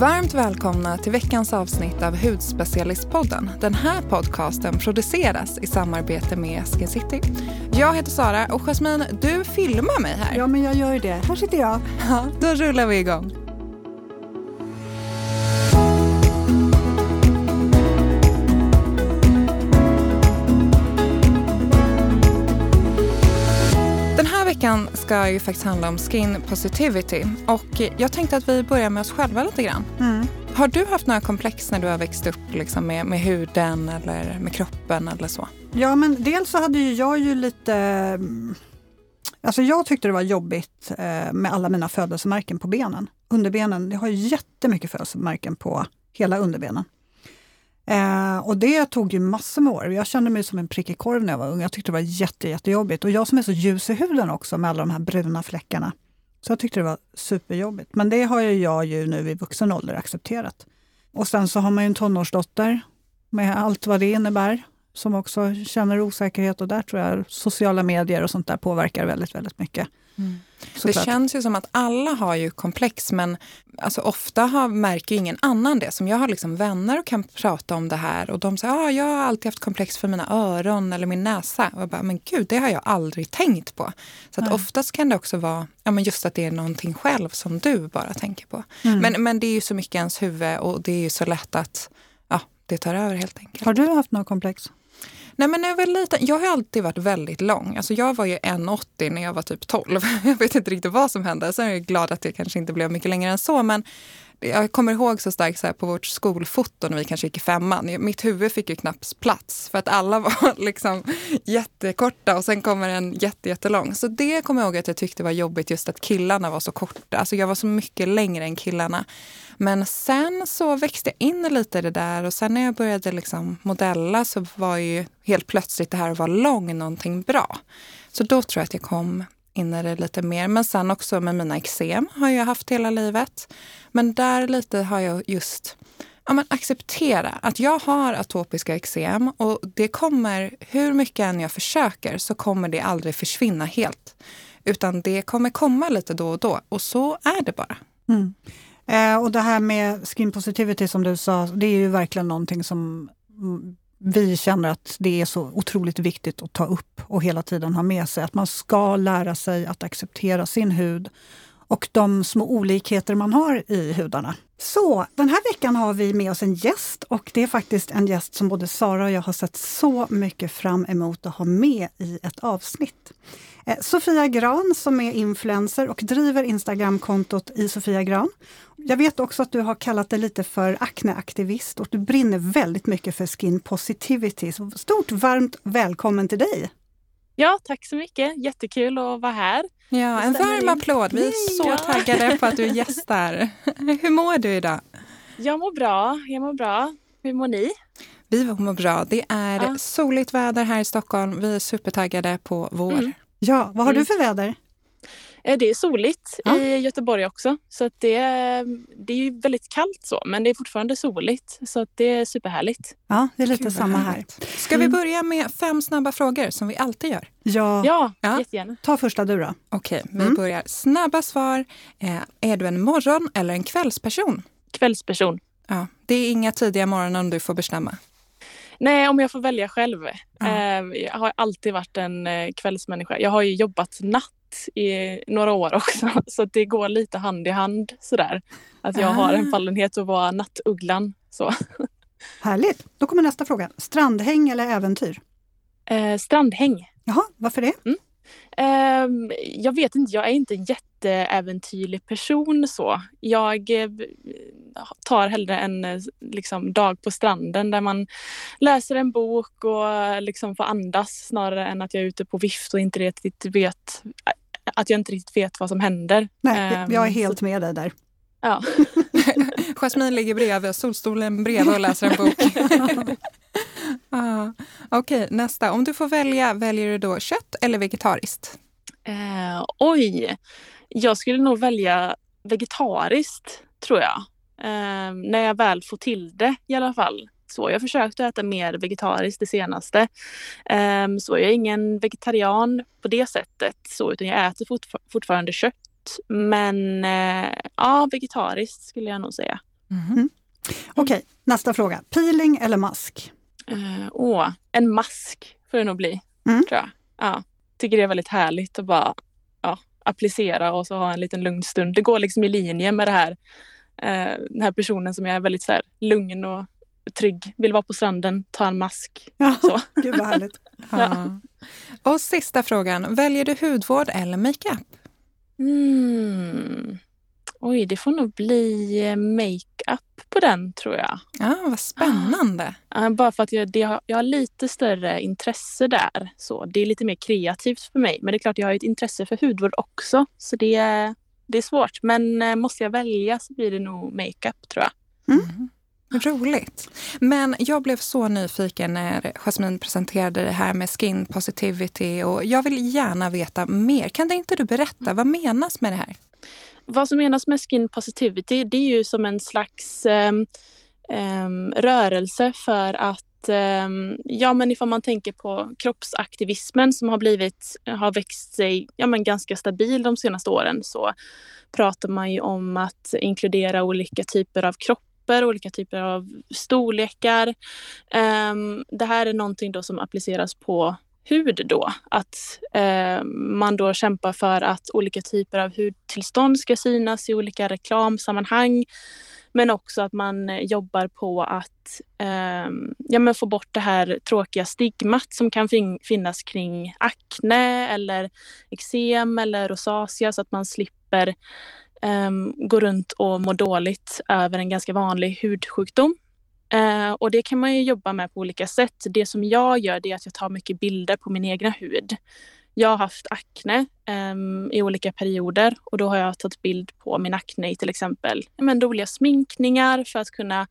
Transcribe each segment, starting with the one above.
Varmt välkomna till veckans avsnitt av Hudspecialistpodden. Den här podcasten produceras i samarbete med Skin City. Jag heter Sara och Jasmine, du filmar mig här. Ja, men jag gör ju det. Här sitter jag. Ja, då rullar vi igång. Veckan ska ju faktiskt handla om skin positivity och jag tänkte att vi börjar med oss själva lite grann. Mm. Har du haft några komplex när du har växt upp liksom med, med huden eller med kroppen eller så? Ja, men dels så hade ju jag ju lite... mm, Alltså jag tyckte det var jobbigt eh, med alla mina födelsemärken på benen. Underbenen, jag har jättemycket födelsemärken på hela underbenen. Eh, och det tog ju massor med år. Jag kände mig som en prickig korv när jag var ung. Jag tyckte det var jätte, jättejobbigt. Och jag som är så ljus i huden också med alla de här bruna fläckarna. Så jag tyckte det var superjobbigt. Men det har ju jag ju nu i vuxen ålder accepterat. Och sen så har man ju en tonårsdotter med allt vad det innebär som också känner osäkerhet och där tror jag sociala medier och sånt där påverkar väldigt, väldigt mycket. Mm. Det känns ju som att alla har ju komplex men alltså ofta har, märker ingen annan det. Som jag har liksom vänner och kan prata om det här och de säger ah, jag har alltid haft komplex för mina öron eller min näsa. Och jag bara, men gud, det har jag aldrig tänkt på. Så att oftast kan det också vara ja, men just att det är någonting själv som du bara tänker på. Mm. Men, men det är ju så mycket i ens huvud och det är ju så lätt att ja, det tar över helt enkelt. Har du haft några komplex? Nej, men när jag var liten, jag har alltid varit väldigt lång. Alltså jag var ju 1,80 när jag var typ 12. Jag vet inte riktigt vad som hände. Sen är jag glad att det kanske inte blev mycket längre än så. Men jag kommer ihåg så starkt så här, på vårt skolfoto när vi kanske gick i femman. Mitt huvud fick ju knappt plats för att alla var liksom jättekorta och sen kommer en jätte, jättelång. Så det kommer jag ihåg att jag tyckte var jobbigt just att killarna var så korta. Alltså jag var så mycket längre än killarna. Men sen så växte jag in lite i det där och sen när jag började liksom modella så var ju helt plötsligt det här att vara lång någonting bra. Så då tror jag att jag kom in i det lite mer. Men sen också med mina eksem har jag haft hela livet. Men där lite har jag just ja, men acceptera att jag har atopiska eksem och det kommer, hur mycket än jag försöker, så kommer det aldrig försvinna helt. Utan det kommer komma lite då och då och så är det bara. Mm. Eh, och det här med skin positivity som du sa, det är ju verkligen någonting som mm, vi känner att det är så otroligt viktigt att ta upp och hela tiden ha med sig. Att man ska lära sig att acceptera sin hud och de små olikheter man har i hudarna. Så den här veckan har vi med oss en gäst och det är faktiskt en gäst som både Sara och jag har sett så mycket fram emot att ha med i ett avsnitt. Eh, Sofia Gran som är influencer och driver Instagramkontot i Sofia Gran. Jag vet också att du har kallat dig lite för akneaktivist och du brinner väldigt mycket för skin positivity. Så stort varmt välkommen till dig! Ja, tack så mycket. Jättekul att vara här. Ja, en varm in. applåd. Vi är så Ja. taggade på att du är gäst här. Hur mår du idag? Jag mår bra. Jag mår bra. Hur mår ni? Vi mår bra. Det är Ja. soligt väder här i Stockholm. Vi är supertaggade på vår. Mm. Ja, vad har Mm. du för väder? Eh, Det är soligt Ja. i Göteborg också. Så att det, det är ju väldigt kallt så, men det är fortfarande soligt. Så att det är superhärligt. Ja, det är lite Gud, samma här. härligt. Ska vi börja med fem snabba frågor som vi alltid gör? Ja, Ja, Ja. jättegärna. ta första du då. Okej, vi Mm. börjar. Snabba svar. Eh, är du en morgon eller en kvällsperson? Kvällsperson. Ja, det är inga tidiga morgonar om du får bestämma. Nej, om jag får välja själv. Eh, Jag har alltid varit en eh, kvällsmänniska. Jag har ju jobbat natt i några år också, så det går lite hand i hand sådär. Att jag har en Ah. fallenhet att vara nattugglan. Så. Härligt! Då kommer nästa fråga. Strandhäng eller äventyr? Eh, strandhäng. Jaha, varför det? Ehm, jag vet inte, jag är inte en jätteäventyrlig person så. Jag eh, tar hellre en eh, liksom, dag på stranden där man läser en bok och eh, liksom får andas snarare än att jag är ute på vift och inte riktigt vet att jag inte riktigt vet vad som händer. Nej, Ehm, jag är så- helt med dig där. Ja. Jasmine ligger bredvid, solstolen bredvid och läser en bok. ah, Okej, nästa. Om du får välja, väljer du då kött eller vegetariskt? Eh, oj, jag skulle nog välja vegetariskt tror jag. Eh, när jag väl får till det i alla fall. Så jag har försökt att äta mer vegetariskt det senaste. Eh, så jag är ingen vegetarian på det sättet så utan jag äter fortfar- fortfarande kött. Men eh, ja, vegetariskt skulle jag nog säga. Mm. Okej, okay, nästa fråga. Peeling eller mask? Uh, åh, en mask får det nog bli, mm. tror jag. Ja, tycker det är väldigt härligt att bara applicera och så ha en liten lugn stund. Det går liksom i linje med det här, uh, den här personen som är väldigt så här, lugn och trygg. Vill vara på stranden, ta en mask. Ja, så. Gud vad härligt. ja. Och sista frågan, väljer du hudvård eller makeup? Mm. Oj, det får nog bli eh, makeup på den tror jag. Ja, Vad spännande. Ah, bara för att jag, det har, jag har lite större intresse där. Så Det är lite mer kreativt för mig. Men det är klart, jag har ett intresse för hudvård också. Så det, det är svårt. Men eh, måste jag välja så blir det nog makeup tror jag. Mm. Roligt. Men jag blev så nyfiken när Jasmine presenterade det här med skin positivity och jag vill gärna veta mer. Kan inte du berätta, vad menas med det här? Vad som menas med skin positivity, det är ju som en slags um, um, rörelse för att um, ja, men ifall man tänker på kroppsaktivismen som har blivit, har växt sig ja, men ganska stabil de senaste åren så pratar man ju om att inkludera olika typer av kropp olika typer av storlekar. Um, det här är någonting då som appliceras på hud då. Att eh, man då kämpar för att olika typer av hudtillstånd ska synas i olika reklamsammanhang. Men också att man eh, jobbar på att eh, ja, men få bort det här tråkiga stigmat som kan fin finnas kring akne eller eksem eller rosacea så att man slipper eh, gå runt och må dåligt över en ganska vanlig hudsjukdom. Eh, och det kan man ju jobba med på olika sätt. Det som jag gör det är att jag tar mycket bilder på min egna hud. Jag har haft akne eh, i olika perioder och då har jag tagit bild på min akne i till exempel men, roliga sminkningar för att kunna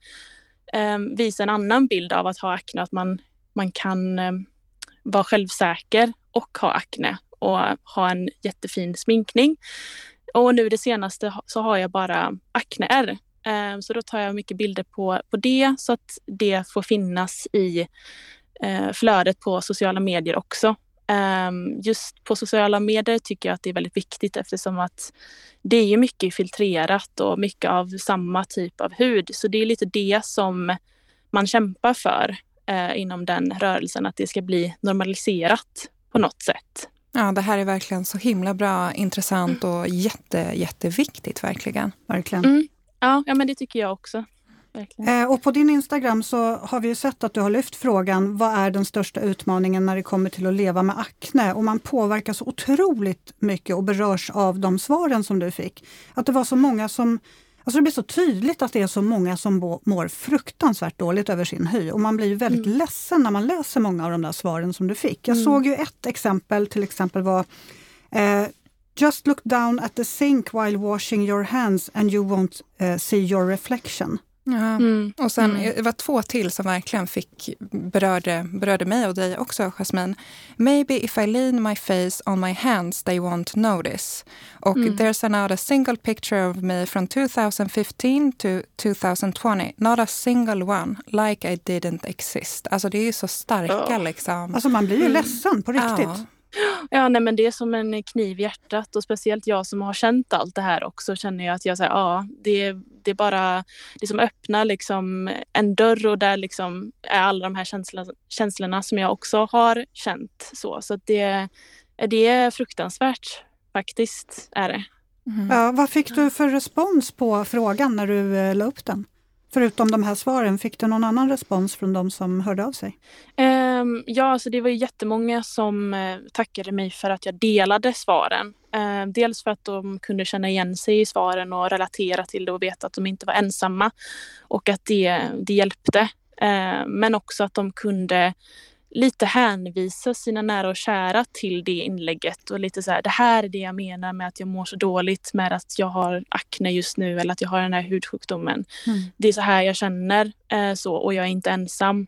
eh, visa en annan bild av att ha akne. Att man, man kan ehm, vara självsäker och ha akne och ha en jättefin sminkning. Och nu det senaste så har jag bara akneärr. Eh, så då tar jag mycket bilder på, på det så att det får finnas i eh, flödet på sociala medier också. Ehm, just på sociala medier tycker jag att det är väldigt viktigt eftersom att det är mycket filtrerat och mycket av samma typ av hud. Så det är lite det som man kämpar för eh, inom den rörelsen, att det ska bli normaliserat på något sätt. Ja, det här är verkligen så himla bra, intressant och jätte, jätteviktigt verkligen. Verkligen. Mm. Ja, ja, men det tycker jag också. Eh, och på din Instagram så har vi sett att du har lyft frågan vad är den största utmaningen när det kommer till att leva med akne? Och man påverkas otroligt mycket och berörs av de svaren som du fick. Att det var så många som Alltså det blir så tydligt att det är så många som mår fruktansvärt dåligt över sin hy och man blir väldigt mm. ledsen när man läser många av de där svaren som du fick. Jag mm. såg ju ett exempel, till exempel var eh, Just look down at the sink while washing your hands and you won't uh, see your reflection. Ja. Mm. Och sen mm. det var två till som verkligen fick, berörde, berörde mig och dig också, Jasmine. Maybe if I lean my face on my hands they won't notice. Och mm. there's not a single picture of me from 2015 to 2020. Not a single one, like I didn't exist. Alltså det är ju så starka oh. liksom. Alltså man blir ju mm. ledsen på riktigt. Ja. Ja, nej, men det är som en kniv i hjärtat och speciellt jag som har känt allt det här också känner jag att jag säger ja, det, det är bara det som öppnar liksom en dörr och där liksom är alla de här känslorna, känslorna som jag också har känt så. Så det, det är fruktansvärt faktiskt är det. Mm. Ja, vad fick du för respons på frågan när du eh, la upp den? Förutom de här svaren, fick du någon annan respons från de som hörde av sig? Um, ja, alltså det var jättemånga som uh, tackade mig för att jag delade svaren. Uh, dels för att de kunde känna igen sig i svaren och relatera till det och veta att de inte var ensamma och att det, det hjälpte. Uh, men också att de kunde lite hänvisa sina nära och kära till det inlägget och lite så här, det här är det jag menar med att jag mår så dåligt med att jag har akne just nu eller att jag har den här hudsjukdomen. Mm. Det är så här jag känner eh, så och jag är inte ensam.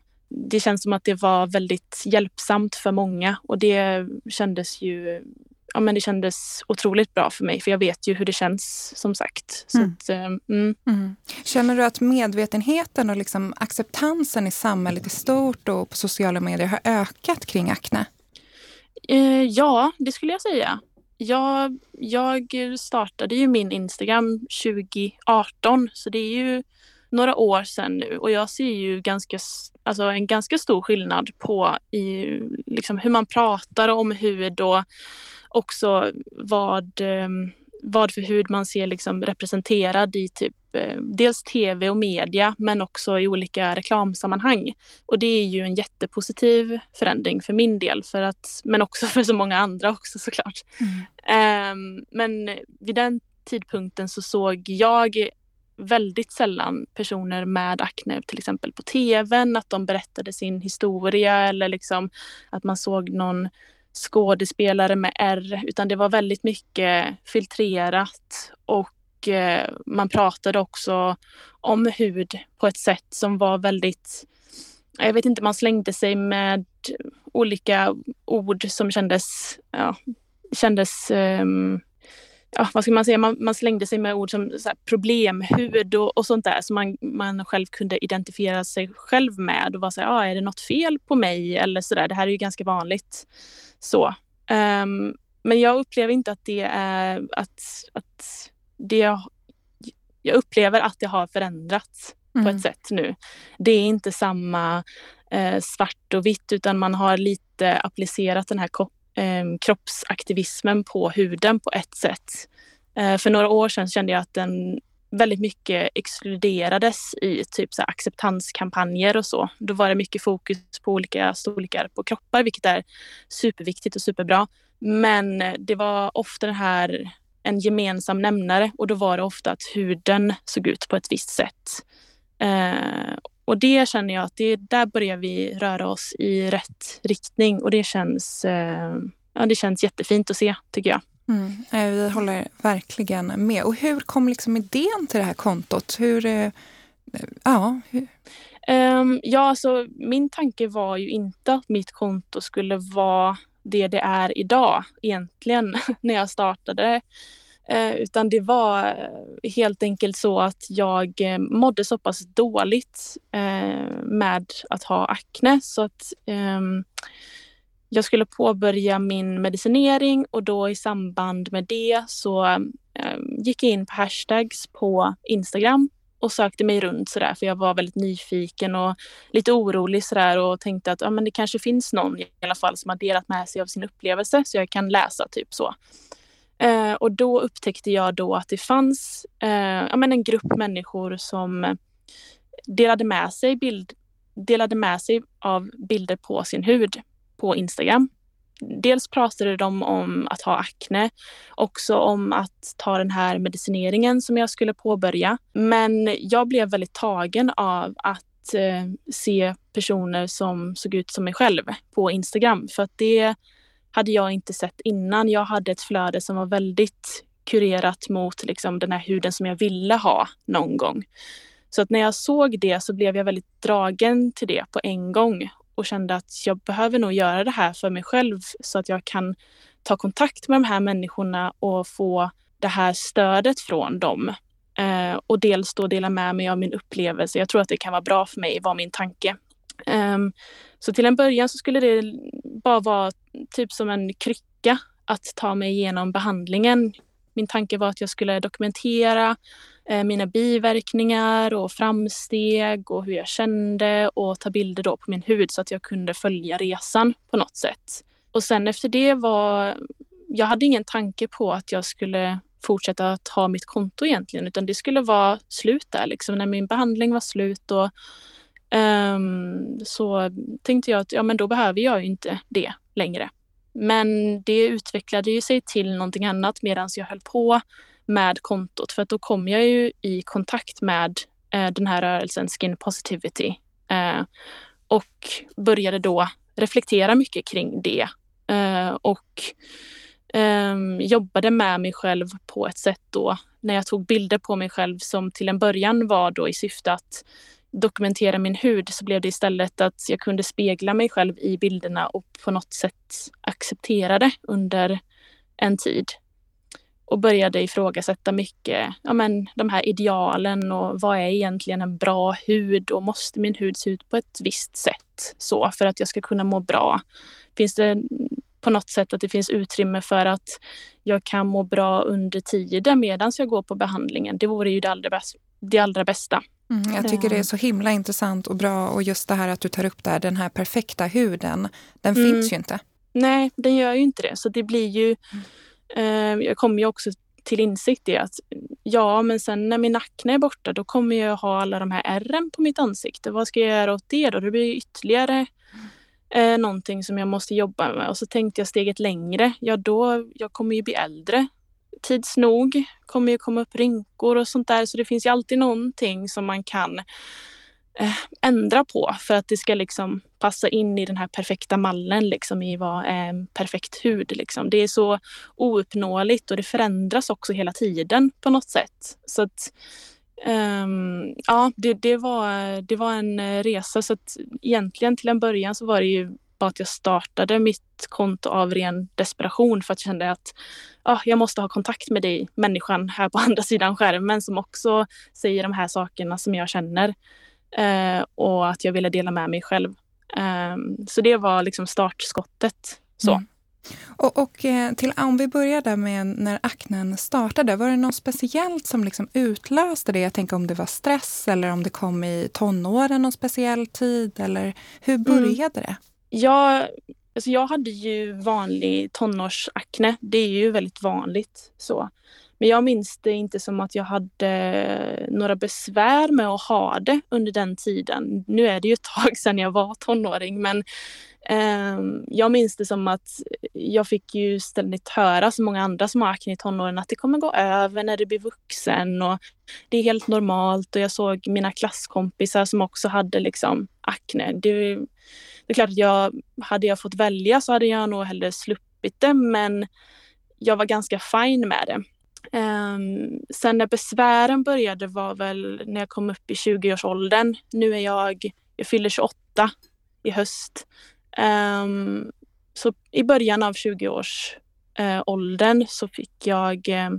Det känns som att det var väldigt hjälpsamt för många och det kändes ju ja, men det kändes otroligt bra för mig för jag vet ju hur det känns som sagt. Mm. Att, eh, mm. Mm. Känner du att medvetenheten och liksom acceptansen i samhället i stort och på sociala medier har ökat kring akne? Eh, ja, det skulle jag säga. Jag, jag startade ju min Instagram 2018 så det är ju några år sedan nu och jag ser ju ganska, alltså en ganska stor skillnad på i, liksom hur man pratar om hud och också vad, ehm, vad för hud man ser liksom representerad i typ eh, dels tv och media men också i olika reklamsammanhang. Och det är ju en jättepositiv förändring för min del för att, men också för så många andra också såklart. Mm. Um, men vid den tidpunkten så såg jag väldigt sällan personer med akne till exempel på tvn, att de berättade sin historia eller liksom att man såg någon skådespelare med R utan det var väldigt mycket filtrerat och eh, man pratade också om hud på ett sätt som var väldigt jag vet inte, man slängde sig med olika ord som kändes, ja, kändes um, ja, vad ska man säga, man, man slängde sig med ord som så här, problemhud och, och sånt där som man, man själv kunde identifiera sig själv med och var så här, ah, är det något fel på mig eller så där. Det här är ju ganska vanligt. Så. Um, men jag upplever inte att det är att, att det jag upplever att det har förändrats mm. på ett sätt nu. Det är inte samma eh, svart och vitt utan man har lite applicerat den här eh, kroppsaktivismen på huden på ett sätt. Eh, för några år sedan kände jag att den väldigt mycket exkluderades i typ så acceptanskampanjer och så. Då var det mycket fokus på olika storlekar på kroppar, vilket är superviktigt och superbra. Men det var ofta det här en gemensam nämnare och då var det ofta att huden såg ut på ett visst sätt. Eh, och det känner jag att det, där börjar vi röra oss i rätt riktning och det känns, eh, ja, det känns jättefint att se tycker jag. Mm, vi håller verkligen med. Och hur kom liksom idén till det här kontot? Hur, eh, ja, hur? Um, ja, alltså, min tanke var ju inte att mitt konto skulle vara det det är idag egentligen när jag startade. Eh, utan det var eh, helt enkelt så att jag eh, mådde så pass dåligt eh, med att ha akne så att ehm, jag skulle påbörja min medicinering och då i samband med det så ehm, gick jag in på hashtags på Instagram och sökte mig runt sådär för jag var väldigt nyfiken och lite orolig sådär och tänkte att ja, men det kanske finns någon i alla fall som har delat med sig av sin upplevelse så jag kan läsa typ så. Eh, och då upptäckte jag då att det fanns eh, ja, men en grupp människor som delade med, sig bild, delade med sig av bilder på sin hud på Instagram. Dels pratade de om att ha akne, också om att ta den här medicineringen som jag skulle påbörja. Men jag blev väldigt tagen av att eh, se personer som såg ut som mig själv på Instagram. För att det hade jag inte sett innan. Jag hade ett flöde som var väldigt kurerat mot liksom, den här huden som jag ville ha någon gång. Så att när jag såg det så blev jag väldigt dragen till det på en gång och kände att jag behöver nog göra det här för mig själv så att jag kan ta kontakt med de här människorna och få det här stödet från dem. Eh, och dels då dela med mig av min upplevelse. Jag tror att det kan vara bra för mig, var min tanke. Um, så till en början så skulle det bara vara typ som en krycka att ta mig igenom behandlingen. Min tanke var att jag skulle dokumentera eh, mina biverkningar och framsteg och hur jag kände och ta bilder då på min hud så att jag kunde följa resan på något sätt. Och sen efter det var, jag hade ingen tanke på att jag skulle fortsätta att ha mitt konto egentligen utan det skulle vara slut där liksom när min behandling var slut och um, så tänkte jag att ja men då behöver jag ju inte det längre. Men det utvecklade ju sig till någonting annat medan jag höll på med kontot för att då kom jag ju i kontakt med eh, den här rörelsen Skin Positivity eh, och började då reflektera mycket kring det eh, och ehm, jobbade med mig själv på ett sätt då när jag tog bilder på mig själv som till en början var då i syfte att dokumentera min hud så blev det istället att jag kunde spegla mig själv i bilderna och på något sätt acceptera det under en tid. Och började ifrågasätta mycket, ja men de här idealen och vad är egentligen en bra hud och måste min hud se ut på ett visst sätt så för att jag ska kunna må bra? Finns det på något sätt att det finns utrymme för att jag kan må bra under tiden medan jag går på behandlingen? Det vore ju det allra, bästa. Det allra bästa. Mm, jag tycker det är så himla intressant och bra och just det här att du tar upp där, den här perfekta huden, den mm. finns ju inte. Nej, den gör ju inte det. Så det blir ju... Mm. Eh, jag kommer ju också till insikt i att ja, men sen när min akne är borta, då kommer jag ha alla de här ärren på mitt ansikte. Vad ska jag göra åt det då? Det blir ytterligare eh, någonting som jag måste jobba med. Och så tänkte jag steget längre. Ja, då jag kommer ju bli äldre. Tids nog kommer ju komma upp rynkor och sånt där. Så det finns ju alltid någonting som man kan eh, ändra på för att det ska liksom passa in i den här perfekta mallen liksom i vad är perfekt hud. Liksom. Det är så ouppnåeligt och det förändras också hela tiden på något sätt. Så att, um, ja, det, det, var, det var en eh, resa. Så att egentligen till en början så var det ju bara att jag startade mitt konto av ren desperation för att jag kände att ah, jag måste ha kontakt med dig, människan här på andra sidan skärmen som också säger de här sakerna som jag känner. Eh, och att jag ville dela med mig själv. Eh, så det var liksom startskottet. Så. Mm. Och, och, eh, till, om vi börjar där med när aknen startade, var det något speciellt som liksom utlöste det? Jag tänker om det var stress eller om det kom i tonåren någon speciell tid eller hur mm. började mm. det? Jag, alltså jag hade ju vanlig tonårsakne. Det är ju väldigt vanligt. så. Men jag minns det inte som att jag hade några besvär med att ha det under den tiden. Nu är det ju ett tag sedan jag var tonåring men eh, jag minns det som att jag fick ju ständigt höra, som många andra som har akne i tonåren, att det kommer gå över när du blir vuxen och det är helt normalt. Och jag såg mina klasskompisar som också hade liksom akne. Det, det är klart att jag, hade jag fått välja så hade jag nog hellre sluppit det men jag var ganska fin med det. Um, sen när besvären började var väl när jag kom upp i 20-årsåldern. Nu är jag, jag fyller 28 i höst. Um, så i början av 20-årsåldern eh, uh, så fick jag, uh,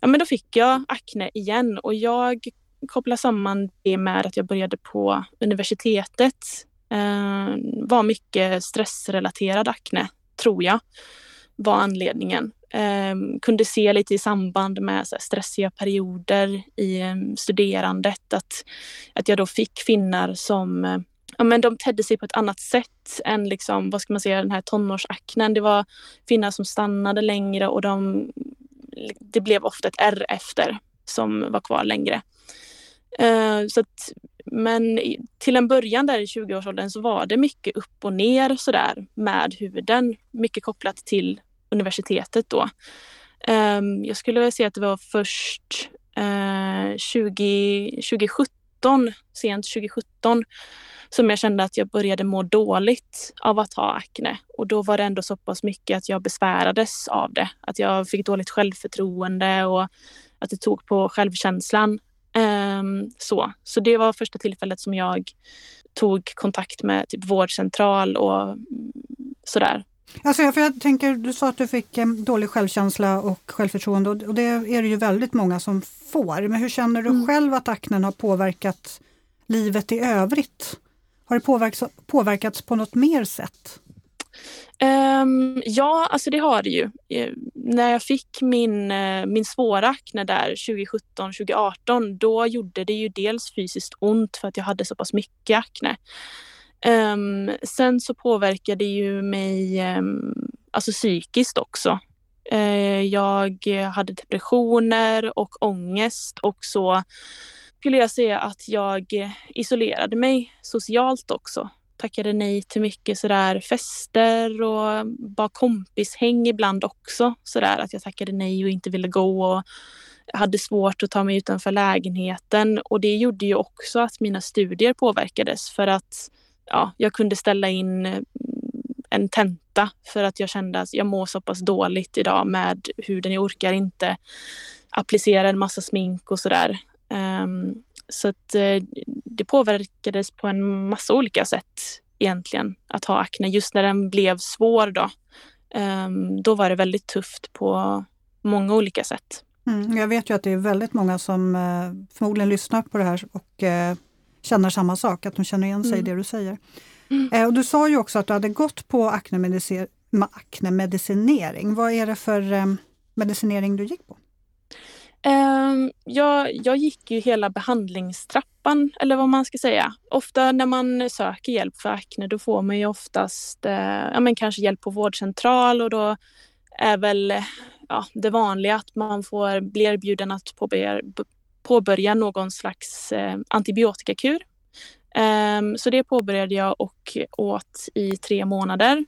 ja men då fick jag akne igen och jag kopplar samman det med att jag började på universitetet eh, var mycket stressrelaterad akne, tror jag, var anledningen. Eh, kunde se lite i samband med så här, stressiga perioder i eh, studerandet att, att jag då fick finnar som eh, ja, men de tedde sig på ett annat sätt än liksom, vad ska man säga, den här tonårsaknen. Det var finnar som stannade längre och de, det blev ofta ett R efter som var kvar längre. Uh, så att, men till en början där i 20-årsåldern så var det mycket upp och ner sådär med huden. Mycket kopplat till universitetet då. Um, jag skulle vilja säga att det var först uh, 20, 2017, sent 2017, som jag kände att jag började må dåligt av att ha akne. Och då var det ändå så pass mycket att jag besvärades av det. Att jag fick dåligt självförtroende och att det tog på självkänslan. Um, så. så det var första tillfället som jag tog kontakt med typ vårdcentral och sådär. Alltså, för jag tänker, du sa att du fick eh, dålig självkänsla och självförtroende och det är det ju väldigt många som får. Men hur känner du mm. själv att aknen har påverkat livet i övrigt? Har det påverkats, påverkats på något mer sätt? Um, ja, alltså det har det ju. Eh, när jag fick min, eh, min svåra akne där 2017-2018, då gjorde det ju dels fysiskt ont för att jag hade så pass mycket akne. Um, sen så påverkade det ju mig um, alltså psykiskt också. Uh, jag hade depressioner och ångest och så skulle jag säga att jag isolerade mig socialt också. Tackade nej till mycket sådär fester och bara kompishäng ibland också. Sådär att jag tackade nej och inte ville gå och hade svårt att ta mig utanför lägenheten. Och det gjorde ju också att mina studier påverkades för att ja, jag kunde ställa in mm, en tenta för att jag kände att jag mår så pass dåligt idag med huden. Jag orkar inte applicera en massa smink och sådär. Um, så att uh, det påverkades på en massa olika sätt egentligen att ha akne. Just när den blev svår då, um, då var det väldigt tufft på många olika sätt. Mm, jag vet ju att det är väldigt många som uh, förmodligen lyssnar på det här och uh, känner samma sak, att de känner igen sig mm. i det du säger. Mm. Eh, och du sa ju också att du hade gått på aknemedicinering. Vad är det för eh, medicinering du gick på? Um, jag, jag gick ju hela behandlingstrappan, eller vad man ska säga. Ofta när man söker hjälp för akne, då får man ju oftast uh, ja, men kanske hjälp på vårdcentral och då är väl ja, det vanliga att man får bli erbjuden att påbörja, påbörja någon slags uh, antibiotikakur. Um, så det påbörjade jag och åt i tre månader.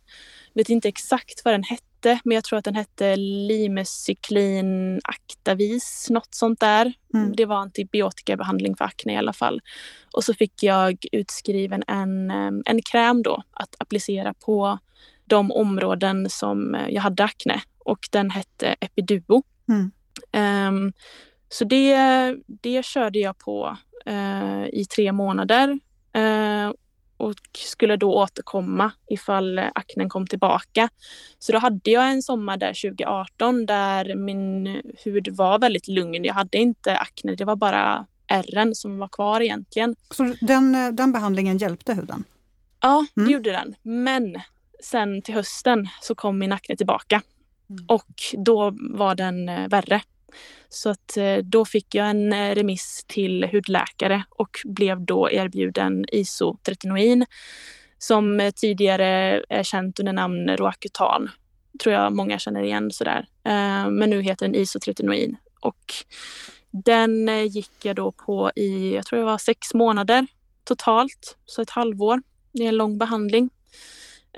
Vet inte exakt vad den hette hette, men jag tror att den hette Limecyklin Actavis, något sånt där. Mm. Det var antibiotikabehandling för akne i alla fall. Och så fick jag utskriven en, en kräm då att applicera på de områden som jag hade akne och den hette Epiduo. Mm. Um, så det, det körde jag på uh, i tre månader. Uh, och skulle då återkomma ifall aknen kom tillbaka. Så då hade jag en sommar där 2018 där min hud var väldigt lugn. Jag hade inte akne, det var bara ärren som var kvar egentligen. Så den, den behandlingen hjälpte huden? Ja, det mm. gjorde den. Men sen till hösten så kom min akne tillbaka. Mm. Och då var den eh, värre. Så att eh, då fick jag en eh, remiss till hudläkare och blev då erbjuden isotretinoin som eh, tidigare är känt under namn Roacutan. Tror jag många känner igen sådär. Men nu heter den isotretinoin och den gick jag då på i, jag tror det var sex månader totalt, så ett halvår. Det är en lång behandling.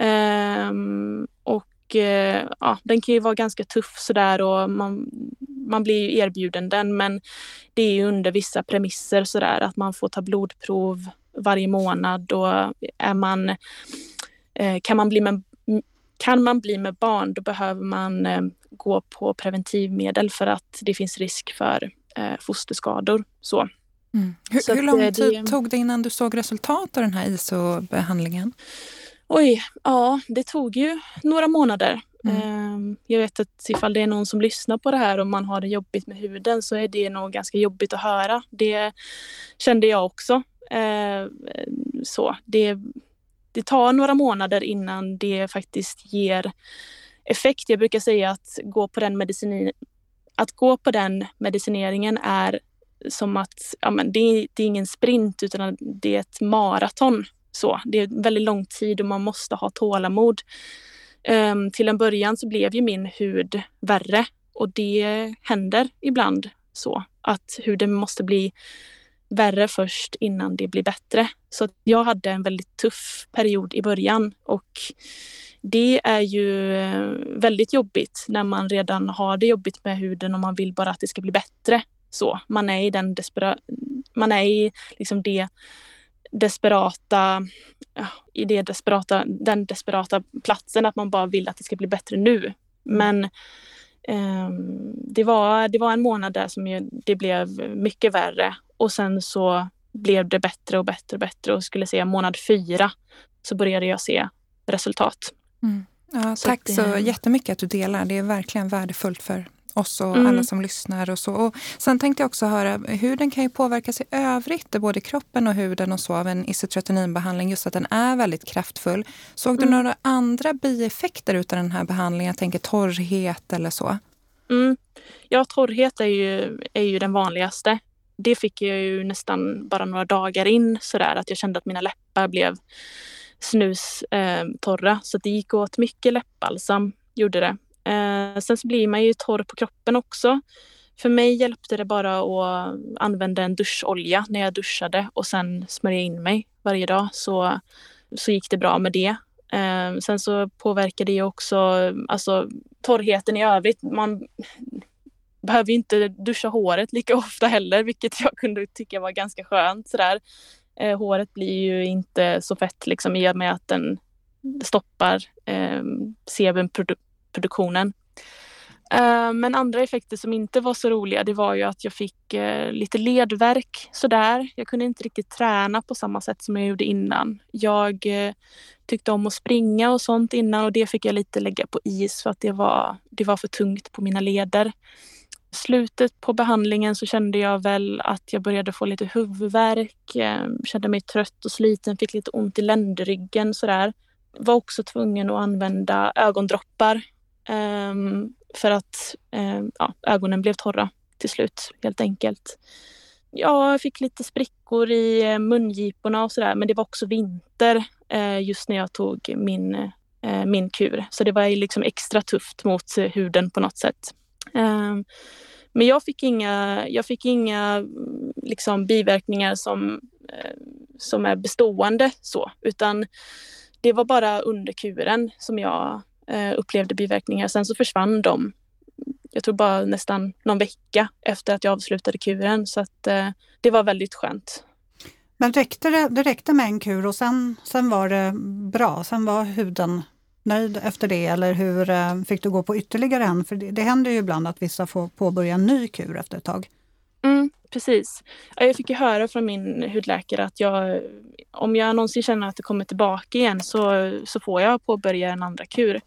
Um, ja, den kan ju vara ganska tuff sådär och man man blir ju erbjuden den men det är ju under vissa premisser sådär att man får ta blodprov varje månad och är man, eh, kan, man bli med, kan man bli med barn då behöver man eh, gå på preventivmedel för att det finns risk för eh, fosterskador. Så. Mm. Hur, hur, lång tid det, tog det innan du såg resultat av den här ISO-behandlingen? Oj, ja det tog ju några månader. Mm. Ehm, jag vet att ifall det är någon som lyssnar på det här och man har det jobbigt med huden så är det nog ganska jobbigt att höra. Det kände jag också. Ehm, så det, det tar några månader innan det faktiskt ger effekt. Jag brukar säga att gå på den medicin att gå på den medicineringen är som att ja, men det, det är ingen sprint utan det är ett maraton. Så, det är väldigt lång tid och man måste ha tålamod. Um, till en början så blev ju min hud värre och det händer ibland så att huden måste bli värre först innan det blir bättre. Så jag hade en väldigt tuff period i början och det är ju eh, väldigt jobbigt när man redan har det jobbigt med huden och man vill bara att det ska bli bättre. Så man är i den desperata, man är i liksom det desperata, i det desperata, den desperata platsen att man bara vill att det ska bli bättre nu. Mm. Men um, det, var, det var en månad där som ju, det blev mycket värre och sen så blev det bättre och bättre och bättre och skulle säga månad fyra så började jag se resultat. Mm. Ja, tack så, det, så jättemycket att du delar. Det är verkligen värdefullt för oss och mm. alla som lyssnar. och så. Och sen tänkte jag också höra, huden kan ju påverkas i övrigt, både kroppen och huden och så, av en isotretinoinbehandling, just att den är väldigt kraftfull. Såg du mm. några andra bieffekter av den här behandlingen? Jag tänker torrhet eller så? Mm. Ja, torrhet är ju, är ju den vanligaste. Det fick jag ju nästan bara några dagar in sådär att jag kände att mina läppar blev snustorra. Eh, så det gick åt mycket läppbalsam, gjorde det. Eh, sen så blir man ju torr på kroppen också. För mig hjälpte det bara att använda en duscholja när jag duschade och sen smörja in mig varje dag så, så gick det bra med det. Eh, sen så påverkar det också alltså, torrheten i övrigt. Man behöver inte duscha håret lika ofta heller, vilket jag kunde tycka var ganska skönt. Sådär. Eh, håret blir ju inte så fett liksom, i och med att den stoppar eh, produktionen. Eh, men andra effekter som inte var så roliga det var ju att jag fick eh, lite ledvärk sådär. Jag kunde inte riktigt träna på samma sätt som jag gjorde innan. Jag eh, tyckte om att springa och sånt innan och det fick jag lite lägga på is för att det var, det var för tungt på mina leder. Slutet på behandlingen så kände jag väl att jag började få lite huvudvärk, kände mig trött och sliten, fick lite ont i ländryggen sådär. Var också tvungen att använda ögondroppar Ehm, för att um, ja, ögonen blev torra. till slut helt enkelt. Ja, jag fick lite sprickor i eh, mungiporna och sådär men det var också vinter eh, just när jag tog min, eh, min kur. Så det var liksom extra tufft mot huden på något sätt. Ehm, men jag fick inga, jag fick inga mm, liksom, biverkningar som, som är bestående så utan det var bara under kuren som jag Eh, upplevde biverkningar. Sen så försvann de jag tror bara nästan någon vecka efter att jag avslutade kuren. Så att eh, det var väldigt skönt. Men räckte det, det räckte med en kur och sen, sen var det bra? Sen var huden nöjd efter det eller hur eh, fick du gå på ytterligare en? För det, det händer ju ibland att vissa får påbörja en ny kur efter ett tag. Precis. Jag fick ju höra från min hudläkare att jag, om jag någonsin känner att det kommer tillbaka igen så, så får jag påbörja en andra kur.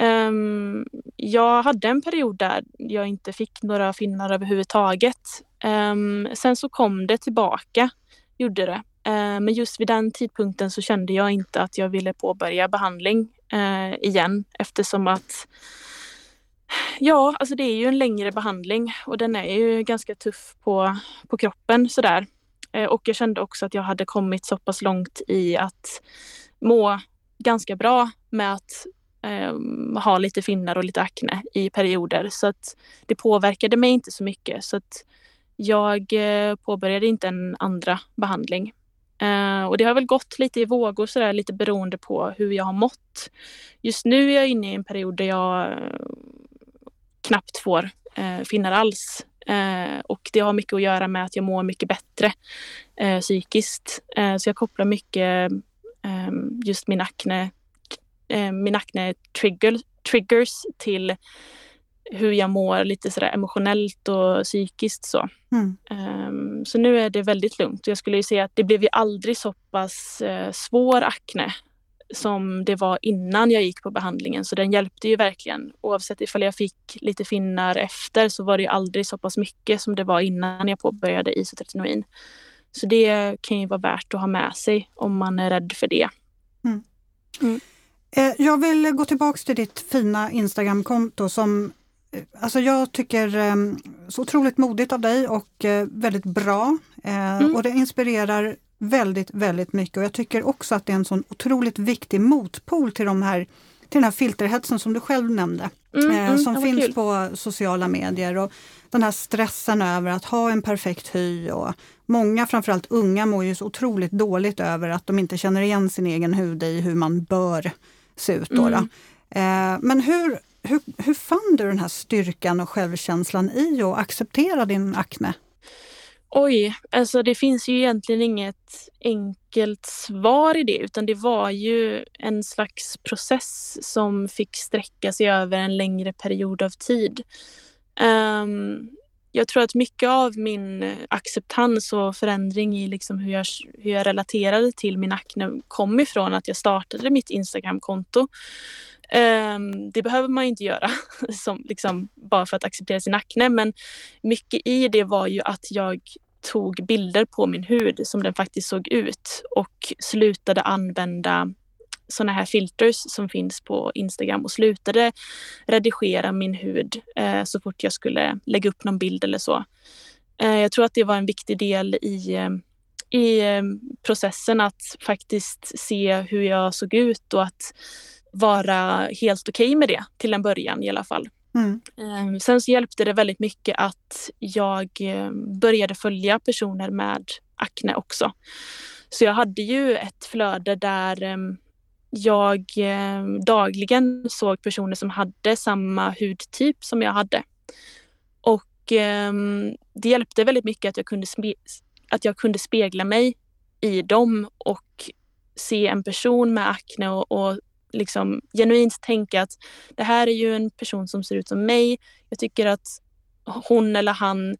Um, jag hade en period där jag inte fick några finnar överhuvudtaget. Um, sen så kom det tillbaka, gjorde det. Uh, men just vid den tidpunkten så kände jag inte att jag ville påbörja behandling uh, igen eftersom att Ja, alltså det är ju en längre behandling och den är ju ganska tuff på, på kroppen sådär. Eh, och jag kände också att jag hade kommit så pass långt i att må ganska bra med att um, ha lite finnar och lite akne i perioder. Så att det påverkade mig inte så mycket. Så att jag eh, påbörjade inte en andra behandling. Uh, och det har väl gått lite i vågor sådär, lite beroende på hur jag har mått. Just nu är jag inne i en period där jag knappt får eh, finnar alls. Eh, och det har mycket att göra med att jag mår mycket bättre eh, psykiskt. Eh, så jag kopplar mycket eh, just min akne eh, min akne trigger, triggers till hur jag mår lite sådär emotionellt och psykiskt så. Mm. Um, så nu är det väldigt lugnt. Jag skulle ju säga att det blev ju aldrig så pass uh, svår akne som det var innan jag gick på behandlingen. Så den hjälpte ju verkligen. Oavsett ifall jag fick lite finnar efter så var det aldrig så pass mycket som det var innan jag påbörjade isotretinoin. Så det kan ju vara värt att ha med sig om man är rädd för det. Mm. Mm. Eh, jag vill gå tillbaks till ditt fina Instagramkonto som eh, Alltså jag tycker ehm, så otroligt modigt av dig och eh, väldigt bra. Mm. Och det inspirerar väldigt, väldigt mycket. Och jag tycker också att det är en sån otroligt viktig motpol till, de här, till den här filterhetsen som du själv nämnde. Mm, mm, som finns kul. på sociala medier. Och den här stressen över att ha en perfekt hy. Och många, framförallt unga, mår ju så otroligt dåligt över att de inte känner igen sin egen hud i hur man bör se ut. Då, mm. då. Eh, men hur, hur, hur fann du den här styrkan och självkänslan i att acceptera din akne? Oj, alltså det finns ju egentligen inget enkelt svar i det utan det var ju en slags process som fick sträcka sig över en längre period av tid. Um, jag tror att mycket av min eh, acceptans och förändring i liksom hur, jag, hur jag relaterade till min akne kom ifrån att jag startade mitt Instagramkonto. Um, det behöver man ju inte göra som, liksom, bara för att acceptera sin akne men mycket i det var ju att jag tog bilder på min hud som den faktiskt såg ut och slutade använda sådana här filters som finns på Instagram och slutade redigera min hud eh, så fort jag skulle lägga upp någon bild eller så. Eh, jag tror att det var en viktig del i, eh, i eh, processen att faktiskt se hur jag såg ut och att vara helt okej okay med det till en början i alla fall. Mm. Eh, sen så hjälpte det väldigt mycket att jag eh, började följa personer med akne också. Så jag hade ju ett flöde där jag eh, dagligen såg personer som hade samma hudtyp som jag hade. Och eh, det hjälpte väldigt mycket att jag, kunde att jag kunde spegla mig i dem och se en person med akne och, och liksom genuint tänka att det här är ju en person som ser ut som mig. Jag tycker att hon eller han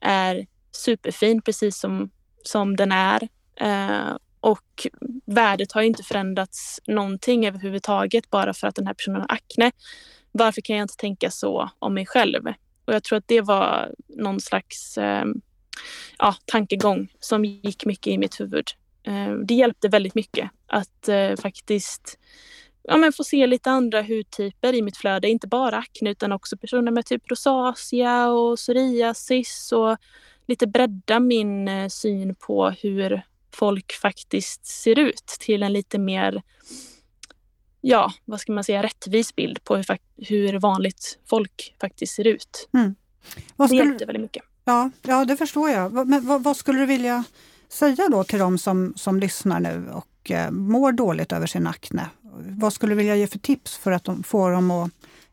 är superfin precis som, som den är. Eh, och värdet har inte förändrats någonting överhuvudtaget bara för att den här personen har akne. Varför kan jag inte tänka så om mig själv? Och jag tror att det var någon slags eh, ja, tankegång som gick mycket i mitt huvud. Eh, det hjälpte väldigt mycket att eh, faktiskt ja, men få se lite andra hudtyper i mitt flöde. Inte bara akne utan också personer med typ rosacea och psoriasis och lite bredda min eh, syn på hur folk faktiskt ser ut till en lite mer, ja, vad ska man säga, rättvis bild på hur, hur vanligt folk faktiskt ser ut. Mm. Vad skulle, det hjälpte väldigt mycket. Ja, ja, det förstår jag. Men vad, vad, skulle du vilja säga då till de som, som lyssnar nu och eh, mår dåligt över sin akne? Vad skulle du vilja ge för tips för att de, få dem att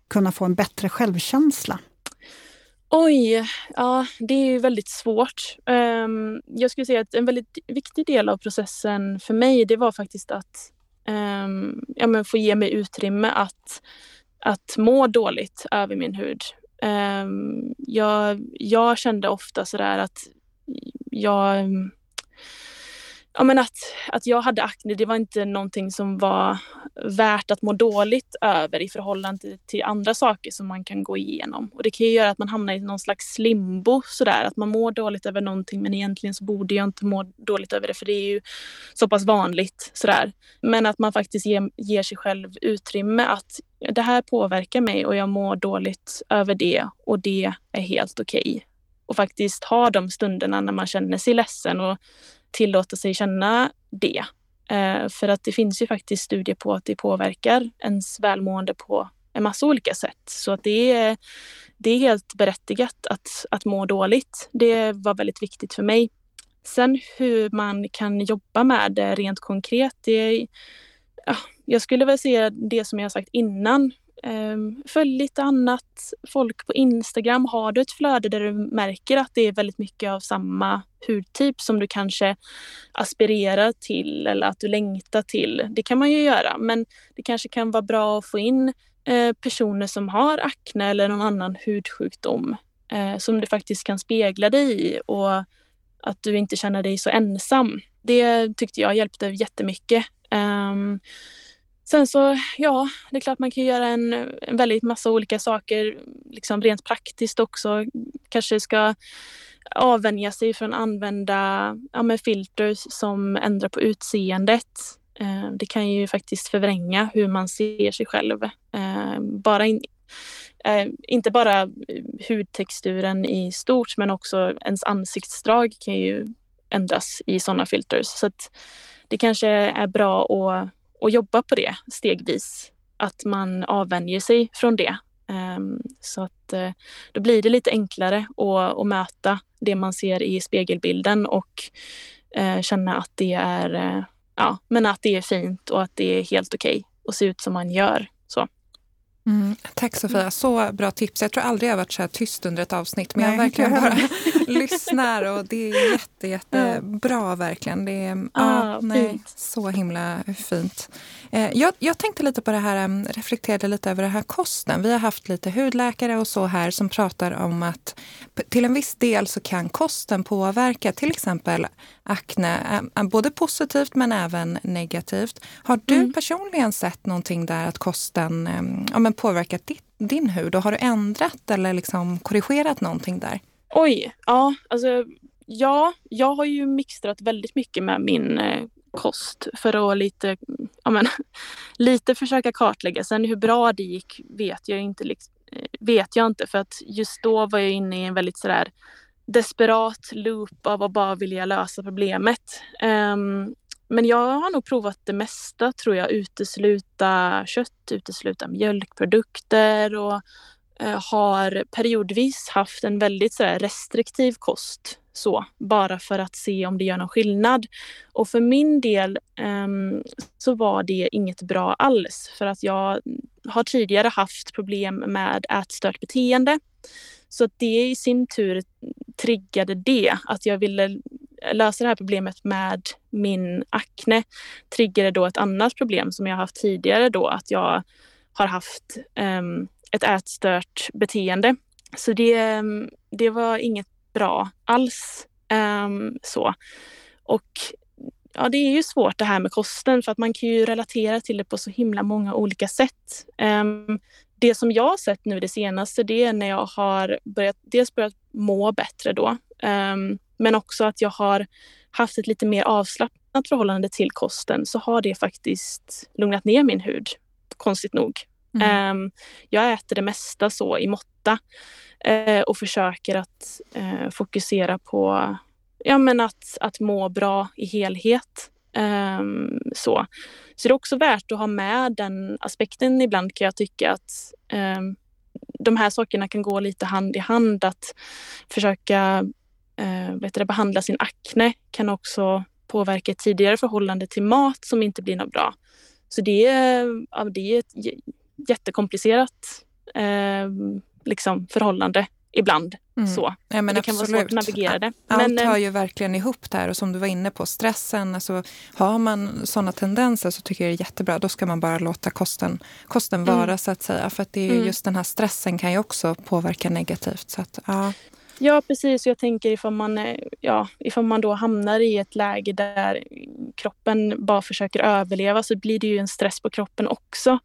kunna få en bättre självkänsla? Oj, ja det är ju väldigt svårt. Um, jag skulle säga att en väldigt viktig del av processen för mig det var faktiskt att um, ja, men få ge mig utrymme att, att må dåligt över min hud. Um, jag, jag kände ofta sådär att jag ja, men att, att jag hade akne, det var inte någonting som var värt att må dåligt över i förhållande till andra saker som man kan gå igenom. Och det kan ju göra att man hamnar i någon slags limbo sådär, att man mår dåligt över någonting men egentligen så borde jag inte må dåligt över det för det är ju så pass vanligt sådär. Men att man faktiskt ger, ger sig själv utrymme att det här påverkar mig och jag mår dåligt över det och det är helt okej. Okay. Och faktiskt ha de stunderna när man känner sig ledsen och tillåta sig känna det. Eh, för att det finns ju faktiskt studier på att det påverkar ens välmående på en massa olika sätt. Så att det är, det är helt berättigat att, att må dåligt. Det var väldigt viktigt för mig. Sen hur man kan jobba med det rent konkret, det, ja, jag skulle väl säga det som jag sagt innan. Ehm, följ lite annat folk på Instagram. Har du ett flöde där du märker att det är väldigt mycket av samma hudtyp som du kanske aspirerar till eller att du längtar till. Det kan man ju göra, men det kanske kan vara bra att få in eh, personer som har akne eller någon annan hudsjukdom eh, som du faktiskt kan spegla dig i och att du inte känner dig så ensam. Det tyckte jag hjälpte jättemycket. Um, Sen så, ja, det är klart man kan göra en, en väldigt massa olika saker, liksom rent praktiskt också. Kanske ska avvänja sig från att använda ja, filter filters som ändrar på utseendet. Eh, det kan ju faktiskt förvränga hur man ser sig själv. Eh, bara in, eh, inte bara hudtexturen i stort men också ens ansiktsdrag kan ju ändras i sådana filters. Så det kanske är bra att och jobba på det stegvis. Att man avvänjer sig från det. Ehm, så att eh, då blir det lite enklare att, att möta det man ser i spegelbilden och eh, känna att det är eh, ja, men att det är fint och att det är helt okej okay att se ut som man gör. Mm, tack Sofia, så bra tips. Jag tror aldrig jag varit så här tyst under ett avsnitt men Nej, jag verkligen bara lyssnar och det är jätte, jättebra verkligen. Det är ah, ja, nej, så himla fint. Eh, jag, jag, tänkte lite på det här, mm, reflekterade lite över det här kosten. Vi har haft lite hudläkare och så här som pratar om att till en viss del så kan kosten påverka till exempel akne, eh, både positivt men även negativt. Har du mm. personligen sett någonting där att kosten mm, ja, men påverkat ditt, din hud och har du ändrat eller liksom korrigerat någonting där? Oj, ja, alltså ja, jag har ju mixtrat väldigt mycket med min eh, kost för att lite, ja, men, lite försöka kartlägga. Sen hur bra det gick vet jag inte. Liksom, vet jag inte för att just då var jag inne i en väldigt sådär desperat loop av att bara vilja lösa problemet. Um, men jag har nog provat det mesta tror jag. Utesluta kött, utesluta mjölkprodukter och eh, har periodvis haft en väldigt så restriktiv kost så, bara för att se om det gör någon skillnad. Och för min del eh, så var det inget bra alls för att jag har tidigare haft problem med ätstört beteende. Så att det i sin tur triggade det, att jag ville lösa det här problemet med min akne triggade då ett annat problem som jag haft tidigare då, att jag har haft um, ett ätstört beteende. Så det, ehm, det var inget bra alls. Um, så. Och ja, det är ju svårt det här med kosten för att man kan ju relatera till det på så himla många olika sätt. Um, det som jag har sett nu det senaste det är när jag har börjat, dels börjat må bättre då, um, men också att jag har haft ett lite mer avslappnat förhållande till kosten så har det faktiskt lugnat ner min hud. konstigt nog. Mm. Um, jag äter det mesta så i måtta uh, och försöker att uh, fokusera på ja, men att, att må bra i helhet. Um, så. så det är också värt att ha med den aspekten ibland kan jag tycka att um, de här sakerna kan gå lite hand i hand. Att försöka vet du, behandla sin akne kan också påverka ett tidigare förhållande till mat som inte blir något bra. Så det är, ja, det är ett jättekomplicerat uh, liksom, förhållande ibland. Mm. Så. Ja, det kan absolut. vara svårt att navigera det. Allt men, hör ju verkligen ihop där och som du var inne på, stressen. Alltså, har man sådana tendenser så tycker jag det är jättebra. Då ska man bara låta kosten, kosten vara mm. så att säga. För att det är mm. just den här stressen kan ju också påverka negativt. Så att, ja. Ja, precis. Jag tänker ifall man, eh, ja, ifall man då hamnar i ett läge där kroppen bara försöker överleva så blir det ju en stress på kroppen också.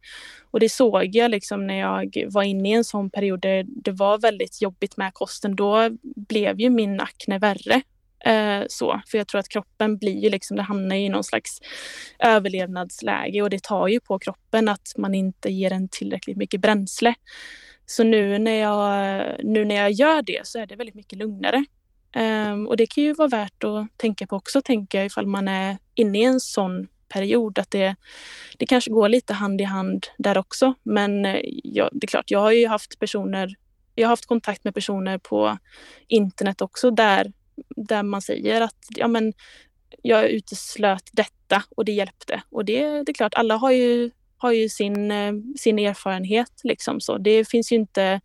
Och det såg jag liksom när jag var inne i en sån period där det var väldigt jobbigt med kosten. Då blev ju min akne värre. Eh, så, för jag tror att kroppen blir ju liksom, det hamnar i någon slags överlevnadsläge och det tar ju på kroppen att man inte ger den tillräckligt mycket bränsle. Så nu när jag, nu när jag gör det så är det väldigt mycket lugnare. Um, och det kan ju vara värt att tänka på också, tänker jag, ifall man är inne i en sån period. Att det, det kanske går lite hand i hand där också. Men eh, ja, det är klart, jag har ju haft personer, jag har haft kontakt med personer på internet också där, där man säger att ja, men, jag uteslöt detta och det hjälpte. Och det, det är klart, alla har ju har ju sin, eh, sin erfarenhet. Liksom så. Det finns ju inte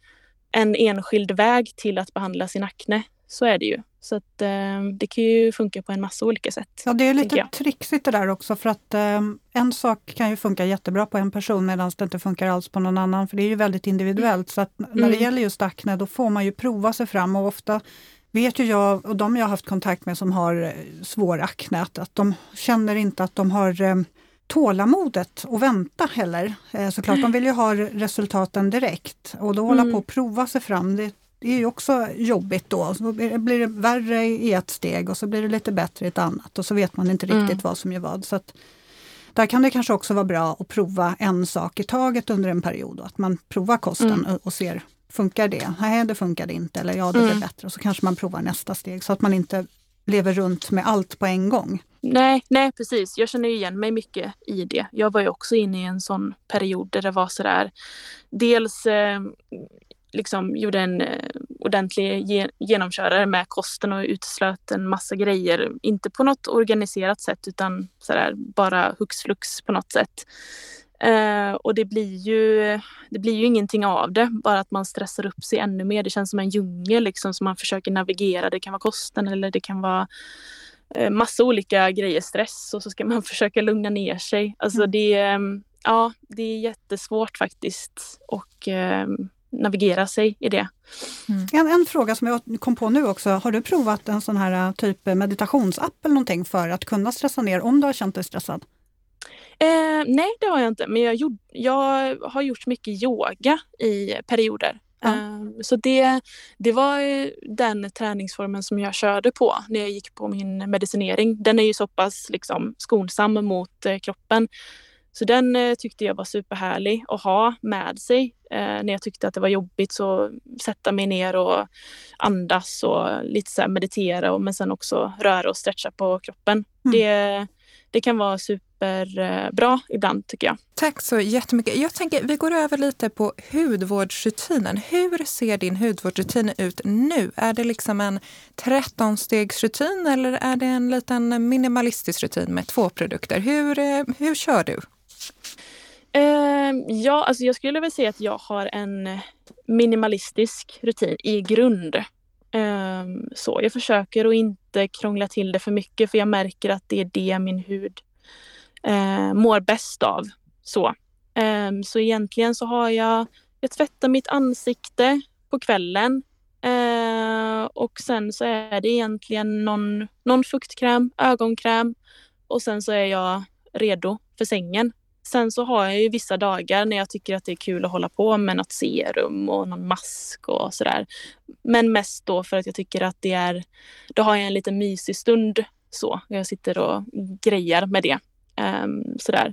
en enskild väg till att behandla sin akne. Så är det ju. Så att, eh, det kan ju funka på en massa olika sätt. Ja, det är lite trixigt det där också för att eh, en sak kan ju funka jättebra på en person medan det inte funkar alls på någon annan. För det är ju väldigt individuellt. Så att när det mm. gäller just akne då får man ju prova sig fram och ofta vet ju jag och de jag har haft kontakt med som har eh, svår akne att, att de känner inte att de har eh, tålamodet att vänta heller. Eh, såklart, de vill ju ha resultaten direkt och då hålla mm. på att prova sig fram. Det, det är ju också jobbigt då. Så blir det värre i ett steg och så blir det lite bättre i ett annat och så vet man inte riktigt mm. vad som gör vad. Så att, där kan det kanske också vara bra att prova en sak i taget under en period. Att man provar kosten mm. och, och ser, funkar det? Nej, det funkade inte. Eller ja, det blev mm. bättre. Och så kanske man provar nästa steg så att man inte lever runt med allt på en gång. Nej, nej precis. Jag känner igen mig mycket i det. Jag var ju också inne i en sån period där det var sådär. Dels eh, liksom gjorde en eh, ordentlig ge genomkörare med kosten och uteslöt en massa grejer. Inte på något organiserat sätt utan sådär bara hux flux på något sätt. Eh, och det blir, ju, det blir ju ingenting av det, bara att man stressar upp sig ännu mer. Det känns som en djungel liksom, som man försöker navigera. Det kan vara kosten eller det kan vara massa olika grejer, stress och så ska man försöka lugna ner sig. Alltså mm. det, ehm, ja, det är jättesvårt faktiskt och eh, navigera sig i det. Mm. En, en, fråga som jag kom på nu också, har du provat en sån här typ meditationsapp eller någonting för att kunna stressa ner om du har känt dig stressad? Eh, nej, det har jag inte. Men jag, gjort, jag har gjort mycket yoga i perioder. Eh, så det, det var den träningsformen som jag körde på när jag gick på min medicinering. Den är ju så pass liksom, skonsam mot eh, kroppen. Så den eh, tyckte jag var superhärlig att ha med sig. Eh, när jag tyckte att det var jobbigt så sätta mig ner och andas och lite så meditera och, men sen också röra och stretcha på kroppen. Mm. Det, det kan vara superbra ibland tycker jag. Tack så jättemycket. Jag tänker vi går över lite på hudvårdsrutinen. Hur ser din hudvårdsrutin ut nu? Är det liksom en 13-stegsrutin eller är det en liten minimalistisk rutin med två produkter? Hur, eh, hur kör du? Uh, ja, alltså jag skulle väl säga att jag har en minimalistisk rutin i grund. Um, så jag försöker att inte krångla till det för mycket för jag märker att det är det min hud eh, mår bäst av. Så. Eh, så egentligen så har jag, jag tvättar mitt ansikte på kvällen eh, och sen så är det egentligen någon, någon fuktkräm, ögonkräm och sen så är jag redo för sängen. Sen så har jag ju vissa dagar när jag tycker att det är kul att hålla på med något serum och någon mask och sådär. Men mest då för att jag tycker att det är, då har jag en liten mysig stund så. Jag sitter och grejar med det. Um, sådär.